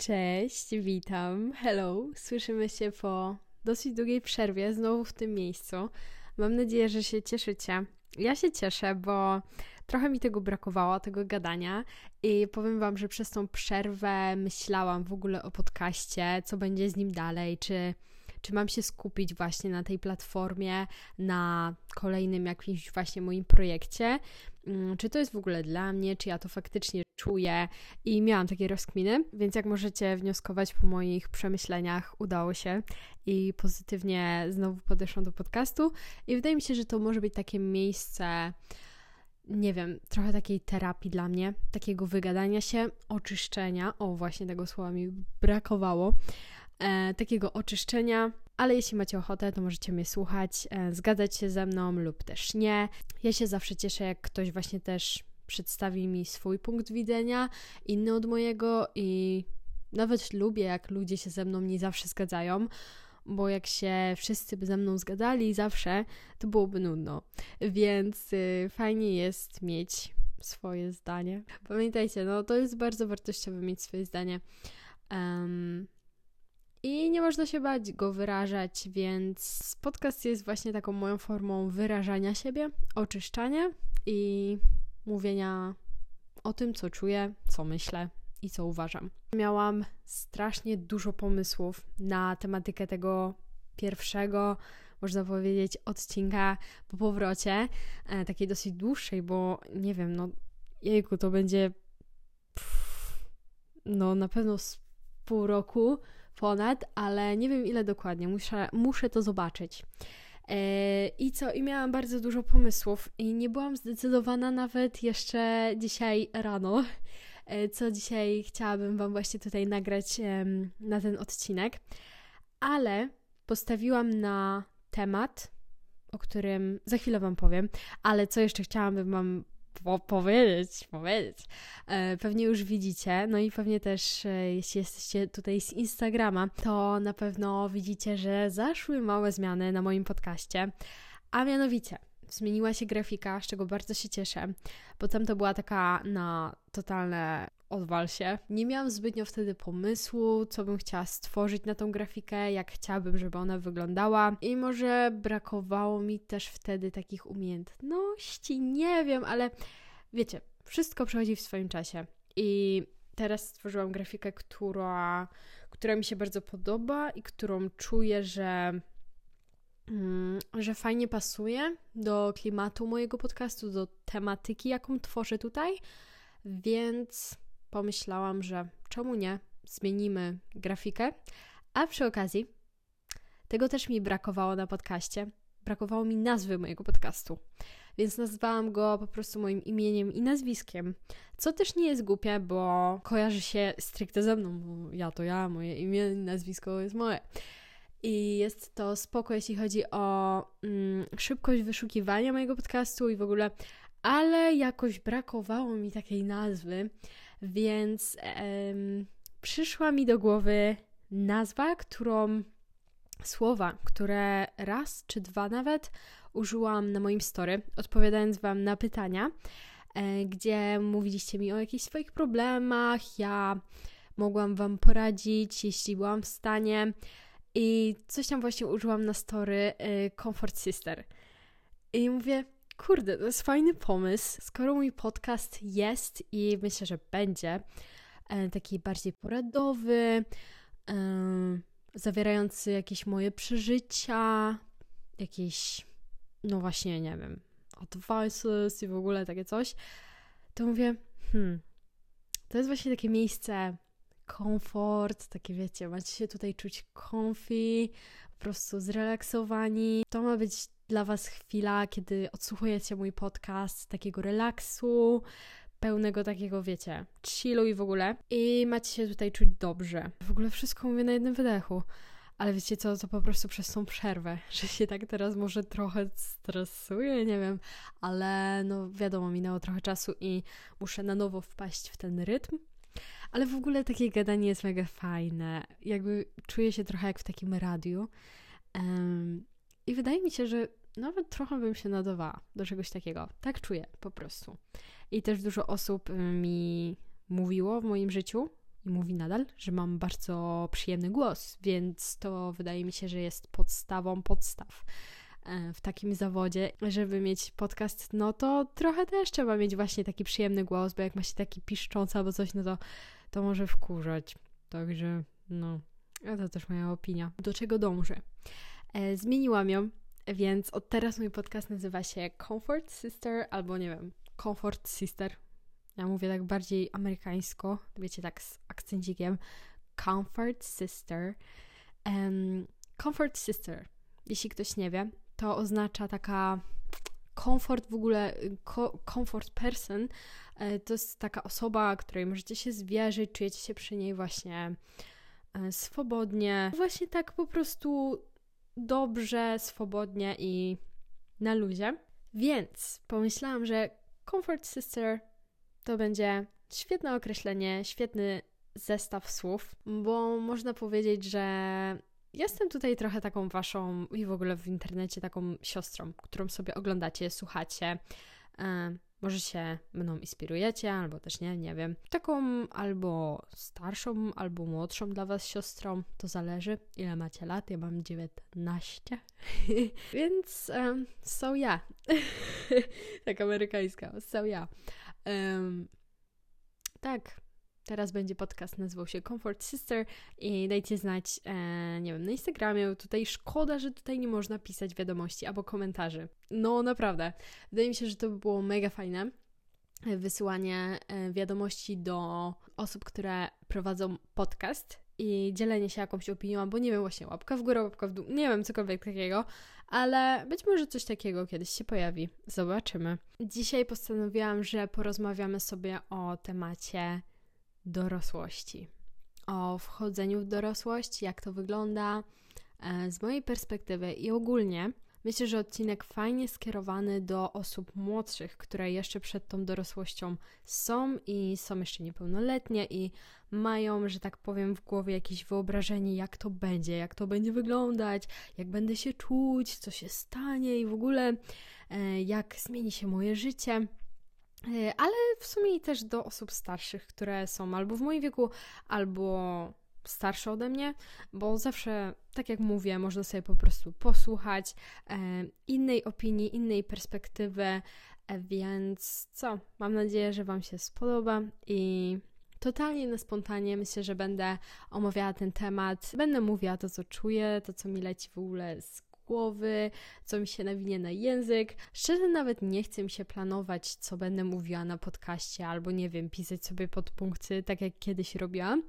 Cześć, witam. Hello. Słyszymy się po dosyć długiej przerwie znowu w tym miejscu. Mam nadzieję, że się cieszycie. Ja się cieszę, bo trochę mi tego brakowało, tego gadania i powiem Wam, że przez tą przerwę myślałam w ogóle o podcaście, co będzie z nim dalej, czy czy mam się skupić właśnie na tej platformie, na kolejnym jakimś właśnie moim projekcie, mm, czy to jest w ogóle dla mnie, czy ja to faktycznie czuję? I miałam takie rozkminy, więc jak możecie wnioskować po moich przemyśleniach, udało się i pozytywnie znowu podeszłam do podcastu. I wydaje mi się, że to może być takie miejsce nie wiem, trochę takiej terapii dla mnie, takiego wygadania się, oczyszczenia. O, właśnie tego słowa mi brakowało e, takiego oczyszczenia, ale jeśli macie ochotę, to możecie mnie słuchać, e, zgadzać się ze mną lub też nie. Ja się zawsze cieszę, jak ktoś właśnie też przedstawi mi swój punkt widzenia, inny od mojego i nawet lubię, jak ludzie się ze mną nie zawsze zgadzają, bo jak się wszyscy by ze mną zgadzali zawsze, to byłoby nudno. Więc y, fajnie jest mieć swoje zdanie. Pamiętajcie, no to jest bardzo wartościowe mieć swoje zdanie. Um, i nie można się bać go wyrażać, więc podcast jest właśnie taką moją formą wyrażania siebie, oczyszczania i mówienia o tym, co czuję, co myślę i co uważam. Miałam strasznie dużo pomysłów na tematykę tego pierwszego, można powiedzieć, odcinka po powrocie, e, takiej dosyć dłuższej, bo nie wiem, no jejku, to będzie pff, no na pewno pół roku, ponad, ale nie wiem ile dokładnie, muszę, muszę to zobaczyć. E, I co? I miałam bardzo dużo pomysłów i nie byłam zdecydowana nawet jeszcze dzisiaj rano, e, co dzisiaj chciałabym Wam właśnie tutaj nagrać na ten odcinek, ale postawiłam na temat, o którym za chwilę Wam powiem, ale co jeszcze chciałabym Wam po powiedzieć, powiedzieć. E, pewnie już widzicie, no i pewnie też, e, jeśli jesteście tutaj z Instagrama, to na pewno widzicie, że zaszły małe zmiany na moim podcaście, a mianowicie zmieniła się grafika, z czego bardzo się cieszę, bo tam to była taka na totalne odwal się. Nie miałam zbytnio wtedy pomysłu, co bym chciała stworzyć na tą grafikę, jak chciałabym, żeby ona wyglądała. I może brakowało mi też wtedy takich umiejętności, nie wiem, ale wiecie, wszystko przychodzi w swoim czasie. I teraz stworzyłam grafikę, która, która mi się bardzo podoba i którą czuję, że mm, że fajnie pasuje do klimatu mojego podcastu, do tematyki, jaką tworzę tutaj, więc pomyślałam, że czemu nie, zmienimy grafikę. A przy okazji, tego też mi brakowało na podcaście. Brakowało mi nazwy mojego podcastu, więc nazwałam go po prostu moim imieniem i nazwiskiem. Co też nie jest głupie, bo kojarzy się stricte ze mną, bo ja to ja, moje imię i nazwisko jest moje. I jest to spoko, jeśli chodzi o mm, szybkość wyszukiwania mojego podcastu i w ogóle, ale jakoś brakowało mi takiej nazwy, więc przyszła mi do głowy nazwa, którą słowa, które raz czy dwa nawet użyłam na moim story, odpowiadając Wam na pytania, e, gdzie mówiliście mi o jakichś swoich problemach, ja mogłam Wam poradzić, jeśli byłam w stanie. I coś tam właśnie użyłam na story y, Comfort Sister. I mówię, kurde, to jest fajny pomysł. Skoro mój podcast jest i myślę, że będzie e, taki bardziej poradowy, e, zawierający jakieś moje przeżycia, jakieś, no właśnie, nie wiem, advices i w ogóle takie coś, to mówię, hmm, to jest właśnie takie miejsce komfort, takie wiecie, macie się tutaj czuć comfy, po prostu zrelaksowani. To ma być dla Was chwila, kiedy odsłuchujecie mój podcast, takiego relaksu, pełnego takiego, wiecie, chillu i w ogóle. I macie się tutaj czuć dobrze. W ogóle wszystko mówię na jednym wydechu. Ale wiecie co, to po prostu przez tą przerwę, że się tak teraz może trochę stresuję, nie wiem, ale no wiadomo, minęło trochę czasu i muszę na nowo wpaść w ten rytm. Ale w ogóle takie gadanie jest mega fajne. Jakby czuję się trochę jak w takim radiu. Um, I wydaje mi się, że nawet trochę bym się nadawała do czegoś takiego. Tak czuję po prostu. I też dużo osób mi mówiło w moim życiu i mówi nadal, że mam bardzo przyjemny głos, więc to wydaje mi się, że jest podstawą podstaw e, w takim zawodzie, żeby mieć podcast, no to trochę też trzeba mieć właśnie taki przyjemny głos, bo jak ma się taki piszczący albo coś, no to, to może wkurzać. Także, no, to też moja opinia. Do czego dążę? E, zmieniłam ją, więc od teraz mój podcast nazywa się Comfort Sister albo nie wiem, Comfort Sister. Ja mówię tak bardziej amerykańsko, wiecie, tak z akcencikiem. Comfort Sister. Um, comfort Sister, jeśli ktoś nie wie, to oznacza taka komfort w ogóle, comfort person, e, to jest taka osoba, której możecie się zwierzyć, czujecie się przy niej właśnie e, swobodnie, właśnie tak po prostu dobrze, swobodnie i na luzie. Więc pomyślałam, że Comfort Sister to będzie świetne określenie, świetny zestaw słów, bo można powiedzieć, że jestem tutaj trochę taką waszą i w ogóle w internecie taką siostrą, którą sobie oglądacie, słuchacie. E, może się mną inspirujecie, albo też nie, nie wiem. Taką albo starszą, albo młodszą dla was siostrą, to zależy ile macie lat. Ja mam 19, więc um, so ja. Tak amerykańska, so ja. Um, tak, Teraz będzie podcast, nazywał się Comfort Sister i dajcie znać, e, nie wiem, na Instagramie. Tutaj szkoda, że tutaj nie można pisać wiadomości albo komentarzy. No naprawdę. Wydaje mi się, że to by było mega fajne e, wysyłanie e, wiadomości do osób, które prowadzą podcast i dzielenie się jakąś opinią, albo nie wiem, właśnie łapka w górę, łapka w dół, nie wiem, cokolwiek takiego, ale być może coś takiego kiedyś się pojawi. Zobaczymy. Dzisiaj postanowiłam, że porozmawiamy sobie o temacie dorosłości. O wchodzeniu w dorosłość, jak to wygląda e, z mojej perspektywy i ogólnie. Myślę, że odcinek fajnie skierowany do osób młodszych, które jeszcze przed tą dorosłością są i są jeszcze niepełnoletnie i mają, że tak powiem, w głowie jakieś wyobrażenie, jak to będzie, jak to będzie wyglądać, jak będę się czuć, co się stanie i w ogóle e, jak zmieni się moje życie. E, ale w sumie też do osób starszych, które są albo w moim wieku, albo starsze ode mnie, bo zawsze, tak jak mówię, można sobie po prostu posłuchać e, innej opinii, innej perspektywy, e, więc co? Mam nadzieję, że Wam się spodoba i totalnie na spontanie myślę, że będę omawiała ten temat, będę mówiła to, co czuję, to, co mi leci w ogóle z głowy, co mi się nawinie na język. Szczerze nawet nie chcę mi się planować, co będę mówiła na podcaście, albo nie wiem, pisać sobie podpunkty, tak jak kiedyś robiłam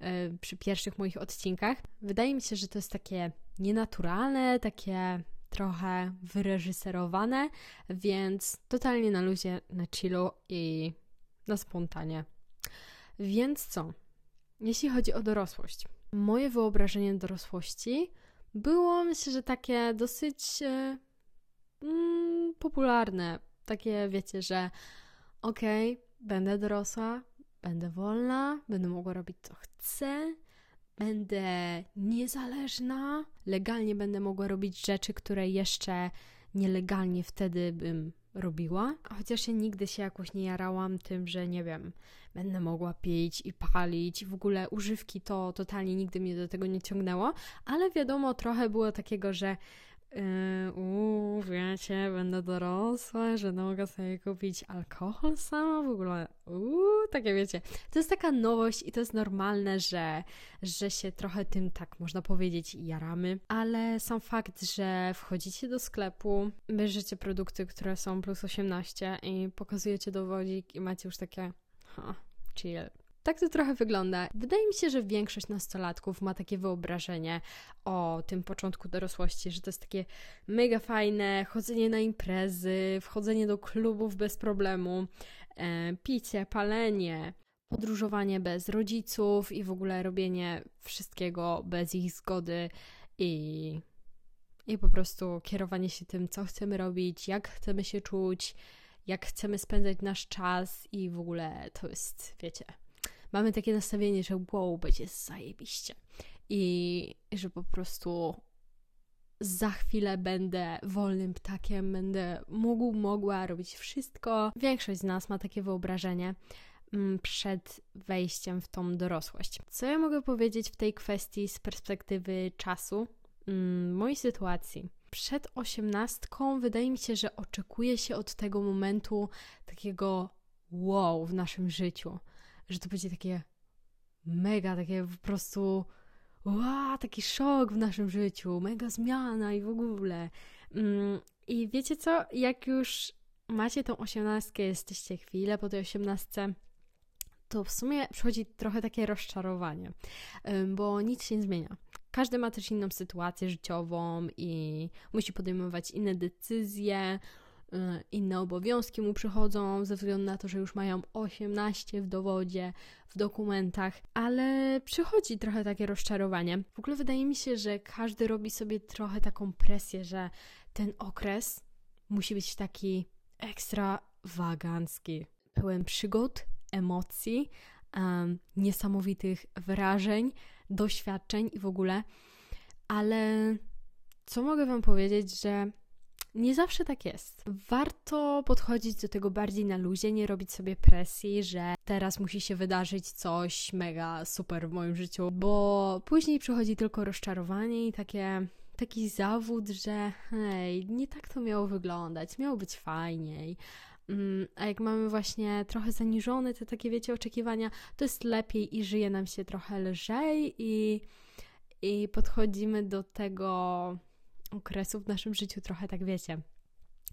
yy, przy pierwszych moich odcinkach. Wydaje mi się, że to jest takie nienaturalne, takie trochę wyreżyserowane, więc totalnie na luzie, na chillu i na spontanie. Więc co? Jeśli chodzi o dorosłość, moje wyobrażenie dorosłości było myślę, że takie dosyć e, mm, popularne. Takie wiecie, że okej, okay, będę dorosła, będę wolna, będę mogła robić co chcę, będę niezależna, legalnie będę mogła robić rzeczy, które jeszcze nielegalnie wtedy bym robiła. Chociaż ja nigdy się jakoś nie jarałam tym, że nie wiem, będę mogła pić i palić. W ogóle używki to totalnie nigdy mnie do tego nie ciągnęło, ale wiadomo, trochę było takiego, że Yy, uuu, wiecie, będę dorosła, że mogę sobie kupić alkohol sama, w ogóle, uuu, takie wiecie. To jest taka nowość i to jest normalne, że, że się trochę tym, tak można powiedzieć, jaramy, ale sam fakt, że wchodzicie do sklepu, bierzecie produkty, które są plus 18 i pokazujecie dowodzik i macie już takie, chill, tak to trochę wygląda. Wydaje mi się, że większość nastolatków ma takie wyobrażenie o tym początku dorosłości, że to jest takie mega fajne chodzenie na imprezy, wchodzenie do klubów bez problemu, e, picie, palenie, podróżowanie bez rodziców i w ogóle robienie wszystkiego bez ich zgody i, i po prostu kierowanie się tym, co chcemy robić, jak chcemy się czuć, jak chcemy spędzać nasz czas i w ogóle to jest, wiecie, mamy takie nastawienie, że wow, będzie zajebiście. I że po prostu za chwilę będę wolnym ptakiem, będę mógł, mogła robić wszystko. Większość z nas ma takie wyobrażenie. mm, przed wejściem w tą dorosłość. Co ja mogę powiedzieć w tej kwestii z perspektywy czasu, mm, mojej sytuacji? Przed osiemnastką wydaje mi się, że oczekuje się od tego momentu takiego wow w naszym życiu, że to będzie takie mega, takie po prostu wow, taki szok w naszym życiu, mega zmiana i w ogóle. Mm, I wiecie co, jak już macie tą osiemnastkę, jesteście chwilę po tej osiemnastce, to w sumie przychodzi trochę takie rozczarowanie, bo nic się nie zmienia. Każdy ma też inną sytuację życiową i musi podejmować inne decyzje, y, inne obowiązki mu przychodzą ze względu na to, że już mają 18 w dowodzie, w dokumentach, ale przychodzi trochę takie rozczarowanie. W ogóle wydaje mi się, że każdy robi sobie trochę taką presję, że ten okres musi być taki ekstrawagancki, pełen przygód, emocji, um, niesamowitych wrażeń, doświadczeń i w ogóle. Ale co mogę Wam powiedzieć, że nie zawsze tak jest. Warto podchodzić do tego bardziej na luzie, nie robić sobie presji, że teraz musi się wydarzyć coś mega super w moim życiu, bo później przychodzi tylko rozczarowanie i takie taki zawód, że hej, nie tak to miało wyglądać, miało być fajniej. Mm, a jak mamy właśnie trochę zaniżone te takie, wiecie, oczekiwania, to jest lepiej i żyje nam się trochę lżej i, i podchodzimy do tego okresu w naszym życiu trochę tak, wiecie,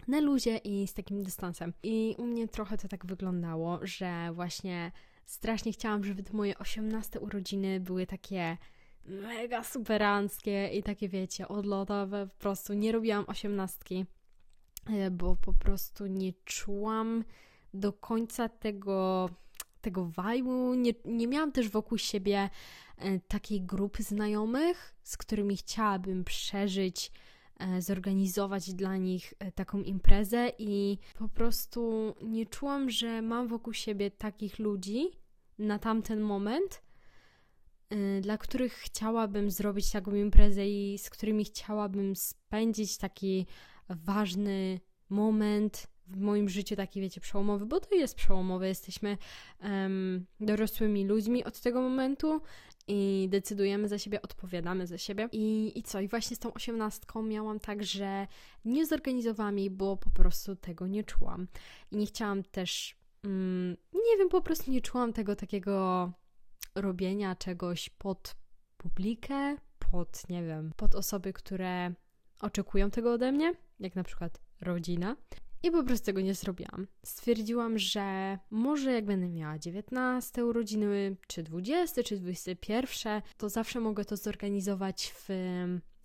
na luzie i z takim dystansem. I u mnie trochę to tak wyglądało, że właśnie strasznie chciałam, żeby te moje 18 urodziny były takie mega superanckie i takie, wiecie, odlotowe. Po prostu nie robiłam osiemnastki bo po prostu nie czułam do końca tego, tego vibe'u. Nie, nie miałam też wokół siebie e, takiej grupy znajomych, z którymi chciałabym przeżyć, e, zorganizować dla nich taką imprezę i po prostu nie czułam, że mam wokół siebie takich ludzi na tamten moment, dla których chciałabym zrobić taką imprezę i z którymi chciałabym spędzić taki ważny moment w moim życiu, taki wiecie, przełomowy, bo to jest przełomowy. Jesteśmy um, dorosłymi ludźmi od tego momentu i decydujemy za siebie, odpowiadamy za siebie. I, I co? I właśnie z tą osiemnastką miałam tak, że nie zorganizowałam jej, bo po prostu tego nie czułam. I nie chciałam też, um, nie wiem, po prostu nie czułam tego takiego robienia czegoś pod publikę, pod, nie wiem, pod osoby, które oczekują tego ode mnie jak na przykład rodzina. I po prostu tego nie zrobiłam. Stwierdziłam, że może jak będę miała 19 urodziny, czy 20, czy 21, to zawsze mogę to zorganizować w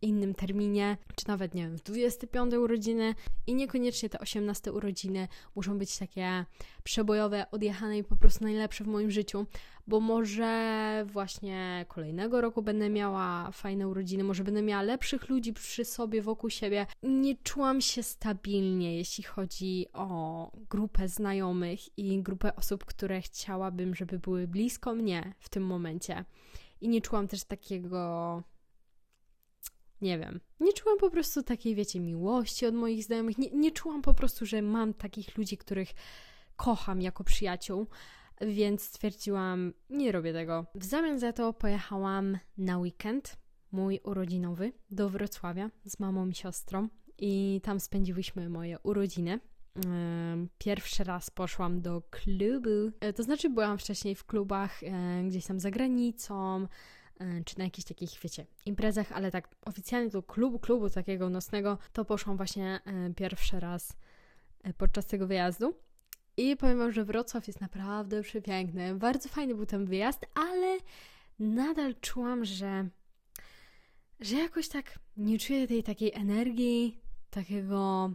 innym terminie, czy nawet, nie wiem, w 25 urodziny i niekoniecznie te 18 urodziny muszą być takie przebojowe, odjechane i po prostu najlepsze w moim życiu, bo może właśnie kolejnego roku będę miała fajne urodziny, może będę miała lepszych ludzi przy sobie, wokół siebie. Nie czułam się stabilnie, jeśli chodzi o grupę znajomych i grupę osób, które chciałabym, żeby były blisko mnie w tym momencie. I nie czułam też takiego nie wiem. Nie czułam po prostu takiej, wiecie, miłości od moich znajomych. Nie, nie czułam po prostu, że mam takich ludzi, których kocham jako przyjaciół, więc stwierdziłam, nie robię tego. W zamian za to pojechałam na weekend, mój urodzinowy, do Wrocławia z mamą i siostrą i tam spędziłyśmy moje urodziny. Pierwszy raz poszłam do klubu, e, to znaczy byłam wcześniej w klubach e, gdzieś tam za granicą, czy na jakichś takich, wiecie, imprezach, ale tak oficjalnie do klubu, klubu takiego nocnego, to poszłam właśnie e, pierwszy raz e, podczas tego wyjazdu. I powiem Wam, że Wrocław jest naprawdę przepiękny. Bardzo fajny był ten wyjazd, ale nadal czułam, że, że jakoś tak nie czuję tej takiej energii, takiego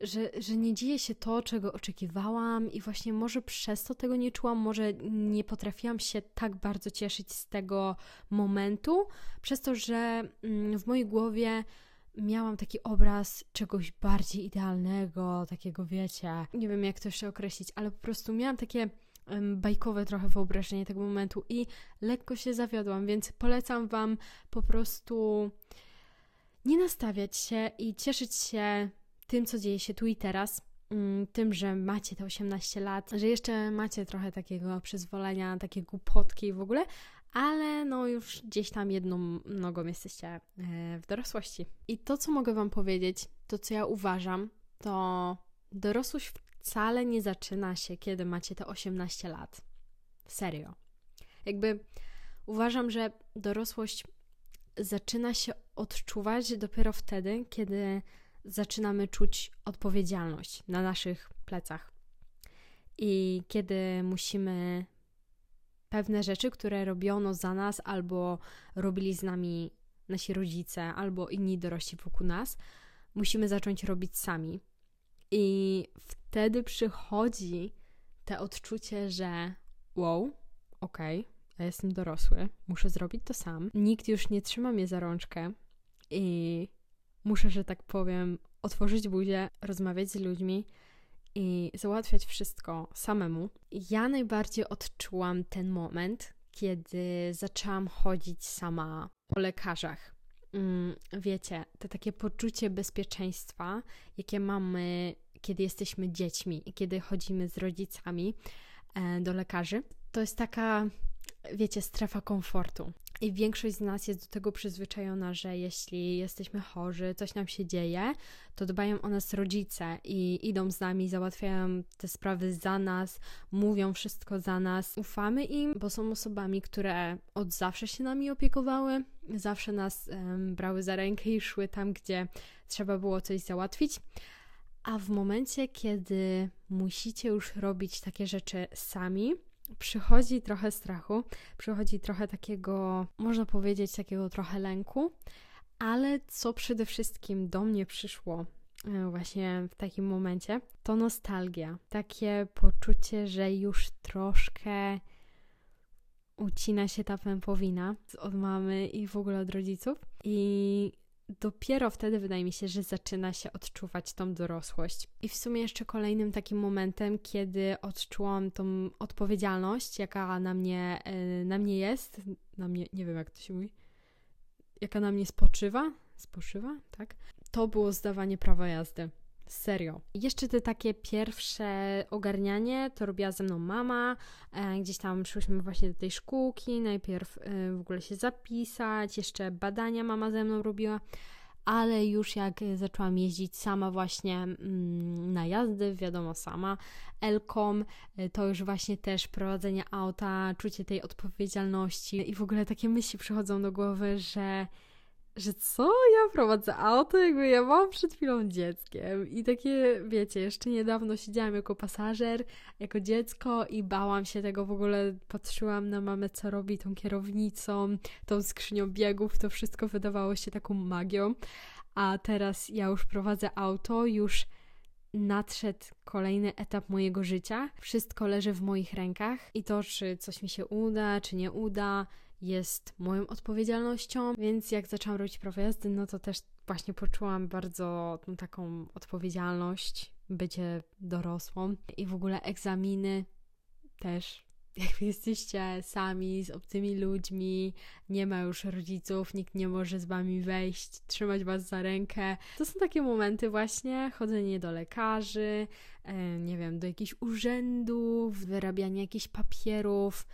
że, że nie dzieje się to, czego oczekiwałam, i właśnie może przez to tego nie czułam, może nie potrafiłam się tak bardzo cieszyć z tego momentu, przez to, że mm, w mojej głowie miałam taki obraz czegoś bardziej idealnego, takiego wiecie, nie wiem jak to jeszcze określić, ale po prostu miałam takie bajkowe trochę wyobrażenie tego momentu i lekko się zawiodłam, więc polecam Wam po prostu nie nastawiać się i cieszyć się tym, co dzieje się tu i teraz, mm, tym, że macie te 18 lat, że jeszcze macie trochę takiego przyzwolenia, takie głupotki w ogóle, ale no już gdzieś tam jedną nogą jesteście e, w dorosłości. I to, co mogę Wam powiedzieć, to co ja uważam, to dorosłość wcale nie zaczyna się, kiedy macie te 18 lat. Serio. Jakby uważam, że dorosłość zaczyna się odczuwać dopiero wtedy, kiedy zaczynamy czuć odpowiedzialność na naszych plecach. I kiedy musimy pewne rzeczy, które robiono za nas, albo robili z nami nasi rodzice, albo inni dorośli wokół nas, musimy zacząć robić sami. I wtedy przychodzi te odczucie, że wow, okej, okay, ja jestem dorosły, muszę zrobić to sam. Nikt już nie trzyma mnie za rączkę i muszę, że tak powiem, otworzyć buzię, rozmawiać z ludźmi i załatwiać wszystko samemu. Ja najbardziej odczułam ten moment, kiedy zaczęłam chodzić sama po lekarzach. Mm, wiecie, to takie poczucie bezpieczeństwa, jakie mamy, kiedy jesteśmy dziećmi i kiedy chodzimy z rodzicami e, do lekarzy, to jest taka wiecie, strefa komfortu. I większość z nas jest do tego przyzwyczajona, że jeśli jesteśmy chorzy, coś nam się dzieje, to dbają o nas rodzice i idą z nami, załatwiają te sprawy za nas, mówią wszystko za nas. Ufamy im, bo są osobami, które od zawsze się nami opiekowały, zawsze nas um, brały za rękę i szły tam, gdzie trzeba było coś załatwić. A w momencie, kiedy musicie już robić takie rzeczy sami, przychodzi trochę strachu, przychodzi trochę takiego, można powiedzieć, takiego trochę lęku, ale co przede wszystkim do mnie przyszło e, właśnie w takim momencie, to nostalgia. Takie poczucie, że już troszkę ucina się ta pępowina od mamy i w ogóle od rodziców. I dopiero wtedy wydaje mi się, że zaczyna się odczuwać tą dorosłość. I w sumie jeszcze kolejnym takim momentem, kiedy odczułam tą odpowiedzialność, jaka na mnie, e, na mnie jest, na mnie, nie wiem jak to się mówi, jaka na mnie spoczywa, spoczywa, tak? To było zdawanie prawa jazdy. Serio. Jeszcze te takie pierwsze ogarnianie to robiła ze mną mama. E, gdzieś tam szłyśmy właśnie do tej szkółki, najpierw e, w ogóle się zapisać, jeszcze badania mama ze mną robiła. Ale już jak zaczęłam jeździć sama właśnie mm, na jazdy, wiadomo sama, Elkom, e, to już właśnie też prowadzenie auta, czucie tej odpowiedzialności i w ogóle takie myśli przychodzą do głowy, że że co? Ja prowadzę auto, jakby ja mam przed chwilą dzieckiem. I takie, wiecie, jeszcze niedawno siedziałam jako pasażer, jako dziecko i bałam się tego w ogóle. Patrzyłam na mamę, co robi tą kierownicą, tą skrzynią biegów. To wszystko wydawało się taką magią. A teraz ja już prowadzę auto, już nadszedł kolejny etap mojego życia. Wszystko leży w moich rękach i to, czy coś mi się uda, czy nie uda, jest moją odpowiedzialnością, więc jak zaczęłam robić prawo jazdy, no to też właśnie poczułam bardzo tą taką odpowiedzialność, bycie dorosłą i w ogóle egzaminy też. Jak jesteście sami z obcymi ludźmi, nie ma już rodziców, nikt nie może z wami wejść, trzymać was za rękę. To są takie momenty właśnie, chodzenie do lekarzy, nie wiem, do jakichś urzędów, wyrabianie jakichś papierów,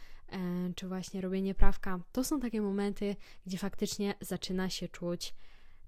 czy właśnie robienie prawka, to są takie momenty, gdzie faktycznie zaczyna się czuć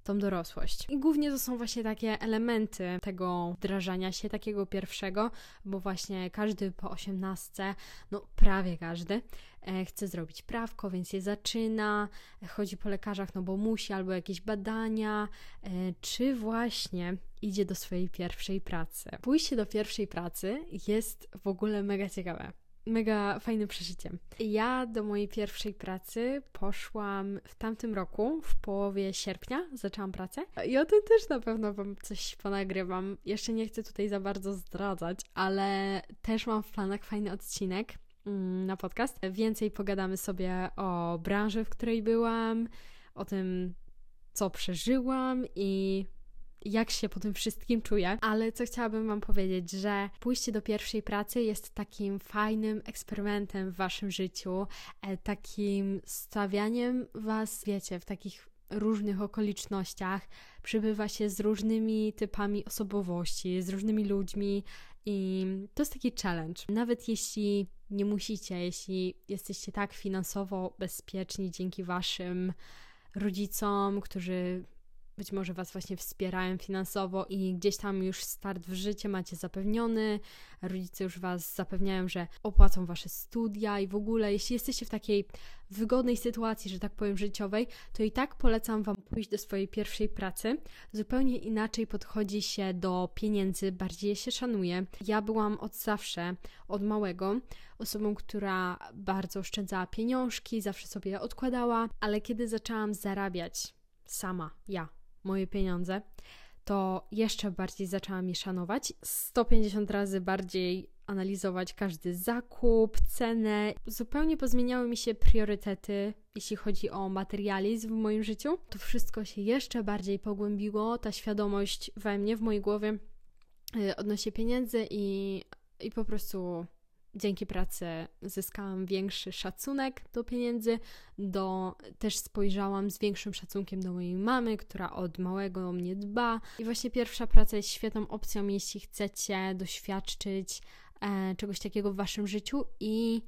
tą dorosłość. I głównie to są właśnie takie elementy tego wdrażania się, takiego pierwszego, bo właśnie każdy po osiemnastce, no prawie każdy, e, chce zrobić prawko, więc je zaczyna, chodzi po lekarzach, no bo musi, albo jakieś badania, e, czy właśnie idzie do swojej pierwszej pracy. Pójście do pierwszej pracy jest w ogóle mega ciekawe mega fajnym przeżyciem. Ja do mojej pierwszej pracy poszłam w tamtym roku, w połowie sierpnia zaczęłam pracę i o tym też na pewno Wam coś ponagrywam. Jeszcze nie chcę tutaj za bardzo zdradzać, ale też mam w planach fajny odcinek mm, na podcast. Więcej pogadamy sobie o branży, w której byłam, o tym, co przeżyłam i jak się po tym wszystkim czuję, ale co chciałabym Wam powiedzieć, że pójście do pierwszej pracy jest takim fajnym eksperymentem w Waszym życiu, e, takim stawianiem Was, wiecie, w takich różnych okolicznościach, przybywa się z różnymi typami osobowości, z różnymi ludźmi i to jest taki challenge. Nawet jeśli nie musicie, jeśli jesteście tak finansowo bezpieczni dzięki waszym rodzicom, którzy być może Was właśnie wspierają finansowo i gdzieś tam już start w życie macie zapewniony, rodzice już Was zapewniają, że opłacą Wasze studia i w ogóle, jeśli jesteście w takiej wygodnej sytuacji, że tak powiem, życiowej, to i tak polecam Wam pójść do swojej pierwszej pracy. Zupełnie inaczej podchodzi się do pieniędzy, bardziej się szanuje. Ja byłam od zawsze, od małego, osobą, która bardzo oszczędzała pieniążki, zawsze sobie odkładała, ale kiedy zaczęłam zarabiać sama, ja, moje pieniądze, to jeszcze bardziej zaczęłam je szanować. 150 razy bardziej analizować każdy zakup, cenę. Zupełnie pozmieniały mi się priorytety, jeśli chodzi o materializm w moim życiu. To wszystko się jeszcze bardziej pogłębiło, ta świadomość we mnie, w mojej głowie y, odnośnie pieniędzy i, i po prostu dzięki pracy zyskałam większy szacunek do pieniędzy, do, też spojrzałam z większym szacunkiem do mojej mamy, która od małego o mnie dba. I właśnie pierwsza praca jest świetną opcją, jeśli chcecie doświadczyć e, czegoś takiego w waszym życiu i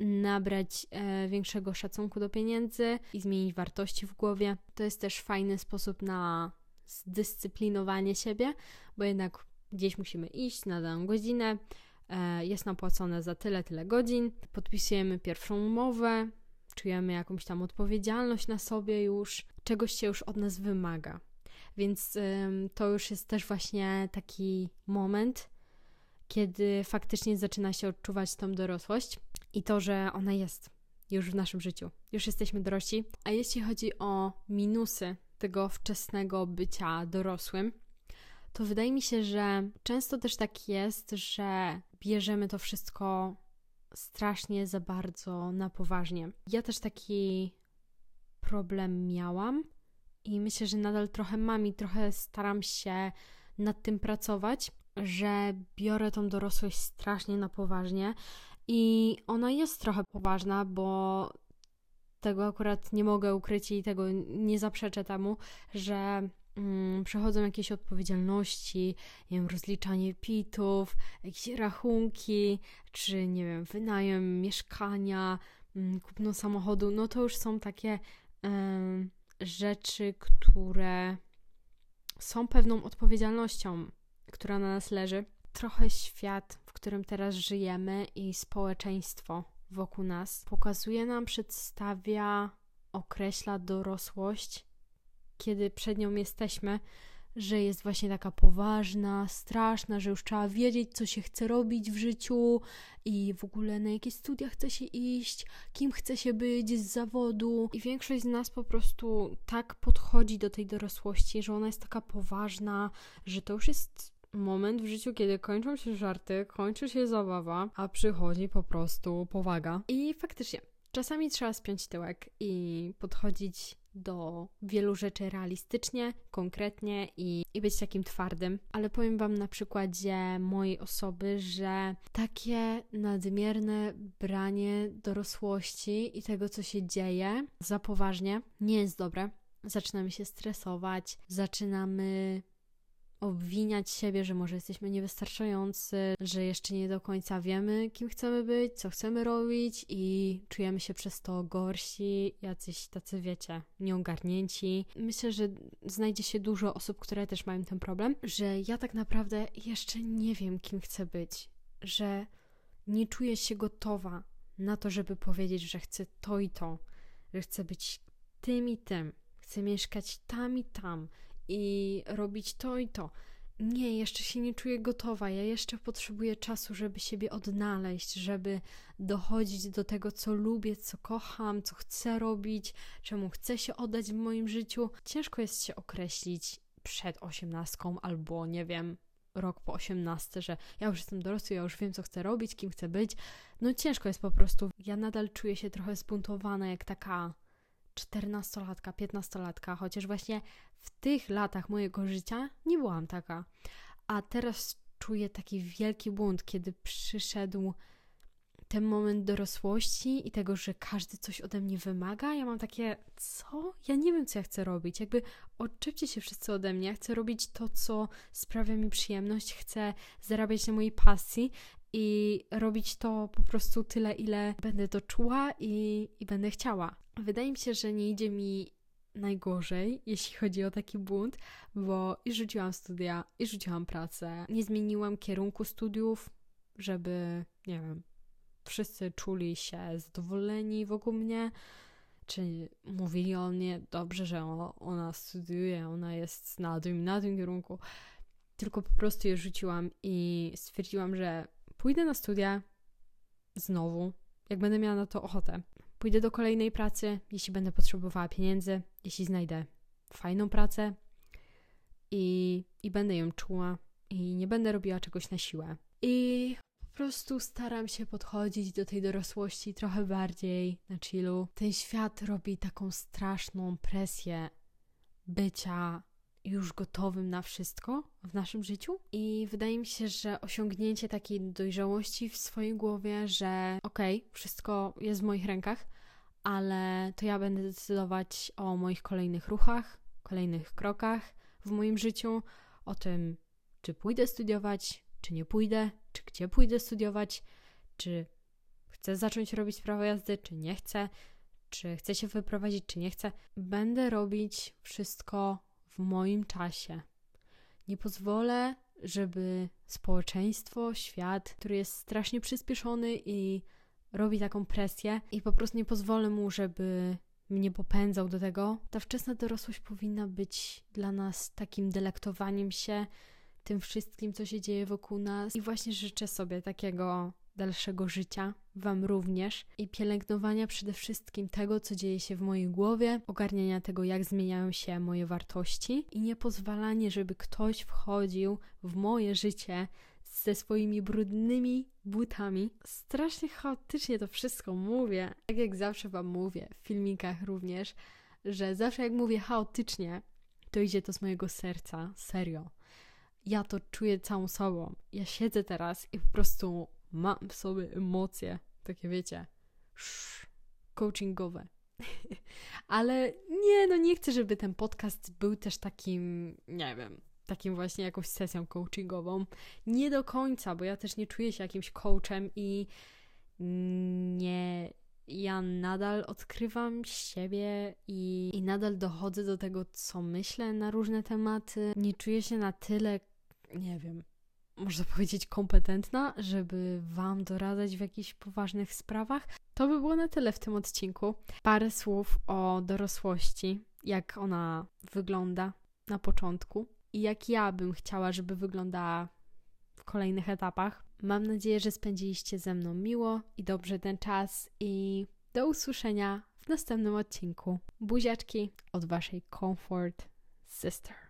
nabrać e, większego szacunku do pieniędzy i zmienić wartości w głowie. To jest też fajny sposób na zdyscyplinowanie siebie, bo jednak gdzieś musimy iść na daną godzinę jest nam płacone za tyle, tyle godzin, podpisujemy pierwszą umowę, czujemy jakąś tam odpowiedzialność na sobie już, czegoś się już od nas wymaga. Więc to już jest też właśnie taki moment, kiedy faktycznie zaczyna się odczuwać tą dorosłość i to, że ona jest już w naszym życiu. Już jesteśmy dorośli. A jeśli chodzi o minusy tego wczesnego bycia dorosłym, to wydaje mi się, że często też tak jest, że bierzemy to wszystko strasznie za bardzo na poważnie. Ja też taki problem miałam i myślę, że nadal trochę mam i trochę staram się nad tym pracować, że biorę tą dorosłość strasznie na poważnie i ona jest trochę poważna, bo tego akurat nie mogę ukryć i tego nie zaprzeczę temu, że przechodzą jakieś odpowiedzialności, nie wiem, rozliczanie pitów, jakieś rachunki, czy nie wiem, wynajem mieszkania, mm, kupno samochodu, no to już są takie rzeczy, które są pewną odpowiedzialnością, która na nas leży. Trochę świat, w którym teraz żyjemy i społeczeństwo wokół nas pokazuje nam, przedstawia, określa dorosłość kiedy przed nią jesteśmy, że jest właśnie taka poważna, straszna, że już trzeba wiedzieć, co się chce robić w życiu i w ogóle na jakie studia chce się iść, kim chce się być z zawodu. I większość z nas po prostu tak podchodzi do tej dorosłości, że ona jest taka poważna, że to już jest moment w życiu, kiedy kończą się żarty, kończy się zabawa, a przychodzi po prostu powaga. I faktycznie, czasami trzeba spiąć tyłek i podchodzić do wielu rzeczy realistycznie, konkretnie i, i być takim twardym. Ale powiem Wam na przykładzie mojej osoby, że takie nadmierne branie dorosłości i tego, co się dzieje za poważnie, nie jest dobre. Zaczynamy się stresować, zaczynamy obwiniać siebie, że może jesteśmy niewystarczający, że jeszcze nie do końca wiemy, kim chcemy być, co chcemy robić i czujemy się przez to gorsi, jacyś tacy, wiecie, nieogarnięci. Myślę, że znajdzie się dużo osób, które też mają ten problem, że ja tak naprawdę jeszcze nie wiem, kim chcę być, że nie czuję się gotowa na to, żeby powiedzieć, że chcę to i to, że chcę być tym i tym, chcę mieszkać tam i tam i robić to i to. Nie, jeszcze się nie czuję gotowa. Ja jeszcze potrzebuję czasu, żeby siebie odnaleźć, żeby dochodzić do tego, co lubię, co kocham, co chcę robić, czemu chcę się oddać w moim życiu. Ciężko jest się określić przed osiemnastką albo nie wiem, rok po osiemnasty, że ja już jestem dorosły, ja już wiem, co chcę robić, kim chcę być. No ciężko jest po prostu. Ja nadal czuję się trochę zbuntowana, jak taka czternastolatka, piętnastolatka, chociaż właśnie w tych latach mojego życia nie byłam taka. A teraz czuję taki wielki bunt, kiedy przyszedł ten moment dorosłości i tego, że każdy coś ode mnie wymaga, ja mam takie, co? Ja nie wiem, co ja chcę robić. Jakby odczepcie się wszyscy ode mnie. Ja chcę robić to, co sprawia mi przyjemność, chcę zarabiać na mojej pasji i robić to po prostu tyle, ile będę to czuła i, i będę chciała. Wydaje mi się, że nie idzie mi najgorzej, jeśli chodzi o taki bunt, bo i rzuciłam studia, i rzuciłam pracę. Nie zmieniłam kierunku studiów, żeby, nie wiem, wszyscy czuli się zadowoleni wokół mnie, czy mówili o mnie dobrze, że ona studiuje, ona jest na tym, na tym kierunku. Tylko po prostu je rzuciłam i stwierdziłam, że pójdę na studia znowu, jak będę miała na to ochotę. Pójdę do kolejnej pracy, jeśli będę potrzebowała pieniędzy, jeśli znajdę fajną pracę i, i będę ją czuła i nie będę robiła czegoś na siłę. I po prostu staram się podchodzić do tej dorosłości trochę bardziej na chillu. Ten świat robi taką straszną presję bycia już gotowym na wszystko w naszym życiu. I wydaje mi się, że osiągnięcie takiej dojrzałości w swojej głowie, że okej, okay, wszystko jest w moich rękach, ale to ja będę decydować o moich kolejnych ruchach, kolejnych krokach w moim życiu, o tym, czy pójdę studiować, czy nie pójdę, czy gdzie pójdę studiować, czy chcę zacząć robić prawo jazdy, czy nie chcę, czy chcę się wyprowadzić, czy nie chcę. Będę robić wszystko w moim czasie. Nie pozwolę, żeby społeczeństwo, świat, który jest strasznie przyspieszony i robi taką presję, i po prostu nie pozwolę mu, żeby mnie popędzał do tego. Ta wczesna dorosłość powinna być dla nas takim delektowaniem się tym wszystkim, co się dzieje wokół nas. I właśnie życzę sobie takiego dalszego życia, Wam również i pielęgnowania przede wszystkim tego, co dzieje się w mojej głowie, ogarniania tego, jak zmieniają się moje wartości i nie pozwalanie, żeby ktoś wchodził w moje życie ze swoimi brudnymi butami. Strasznie chaotycznie to wszystko mówię, tak jak zawsze Wam mówię, w filmikach również, że zawsze jak mówię chaotycznie, to idzie to z mojego serca, serio. Ja to czuję całą sobą. Ja siedzę teraz i po prostu mam w sobie emocje, takie wiecie, coachingowe. Ale nie, no nie chcę, żeby ten podcast był też takim, nie wiem, takim właśnie jakąś sesją coachingową. Nie do końca, bo ja też nie czuję się jakimś coachem i nie. Ja nadal odkrywam siebie i, i nadal dochodzę do tego, co myślę na różne tematy. Nie czuję się na tyle, nie wiem, można powiedzieć, kompetentna, żeby Wam doradzać w jakichś poważnych sprawach. To by było na tyle w tym odcinku. Parę słów o dorosłości, jak ona wygląda na początku i jak ja bym chciała, żeby wyglądała w kolejnych etapach. Mam nadzieję, że spędziliście ze mną miło i dobrze ten czas i do usłyszenia w następnym odcinku. Buziaczki od Waszej Comfort Sister.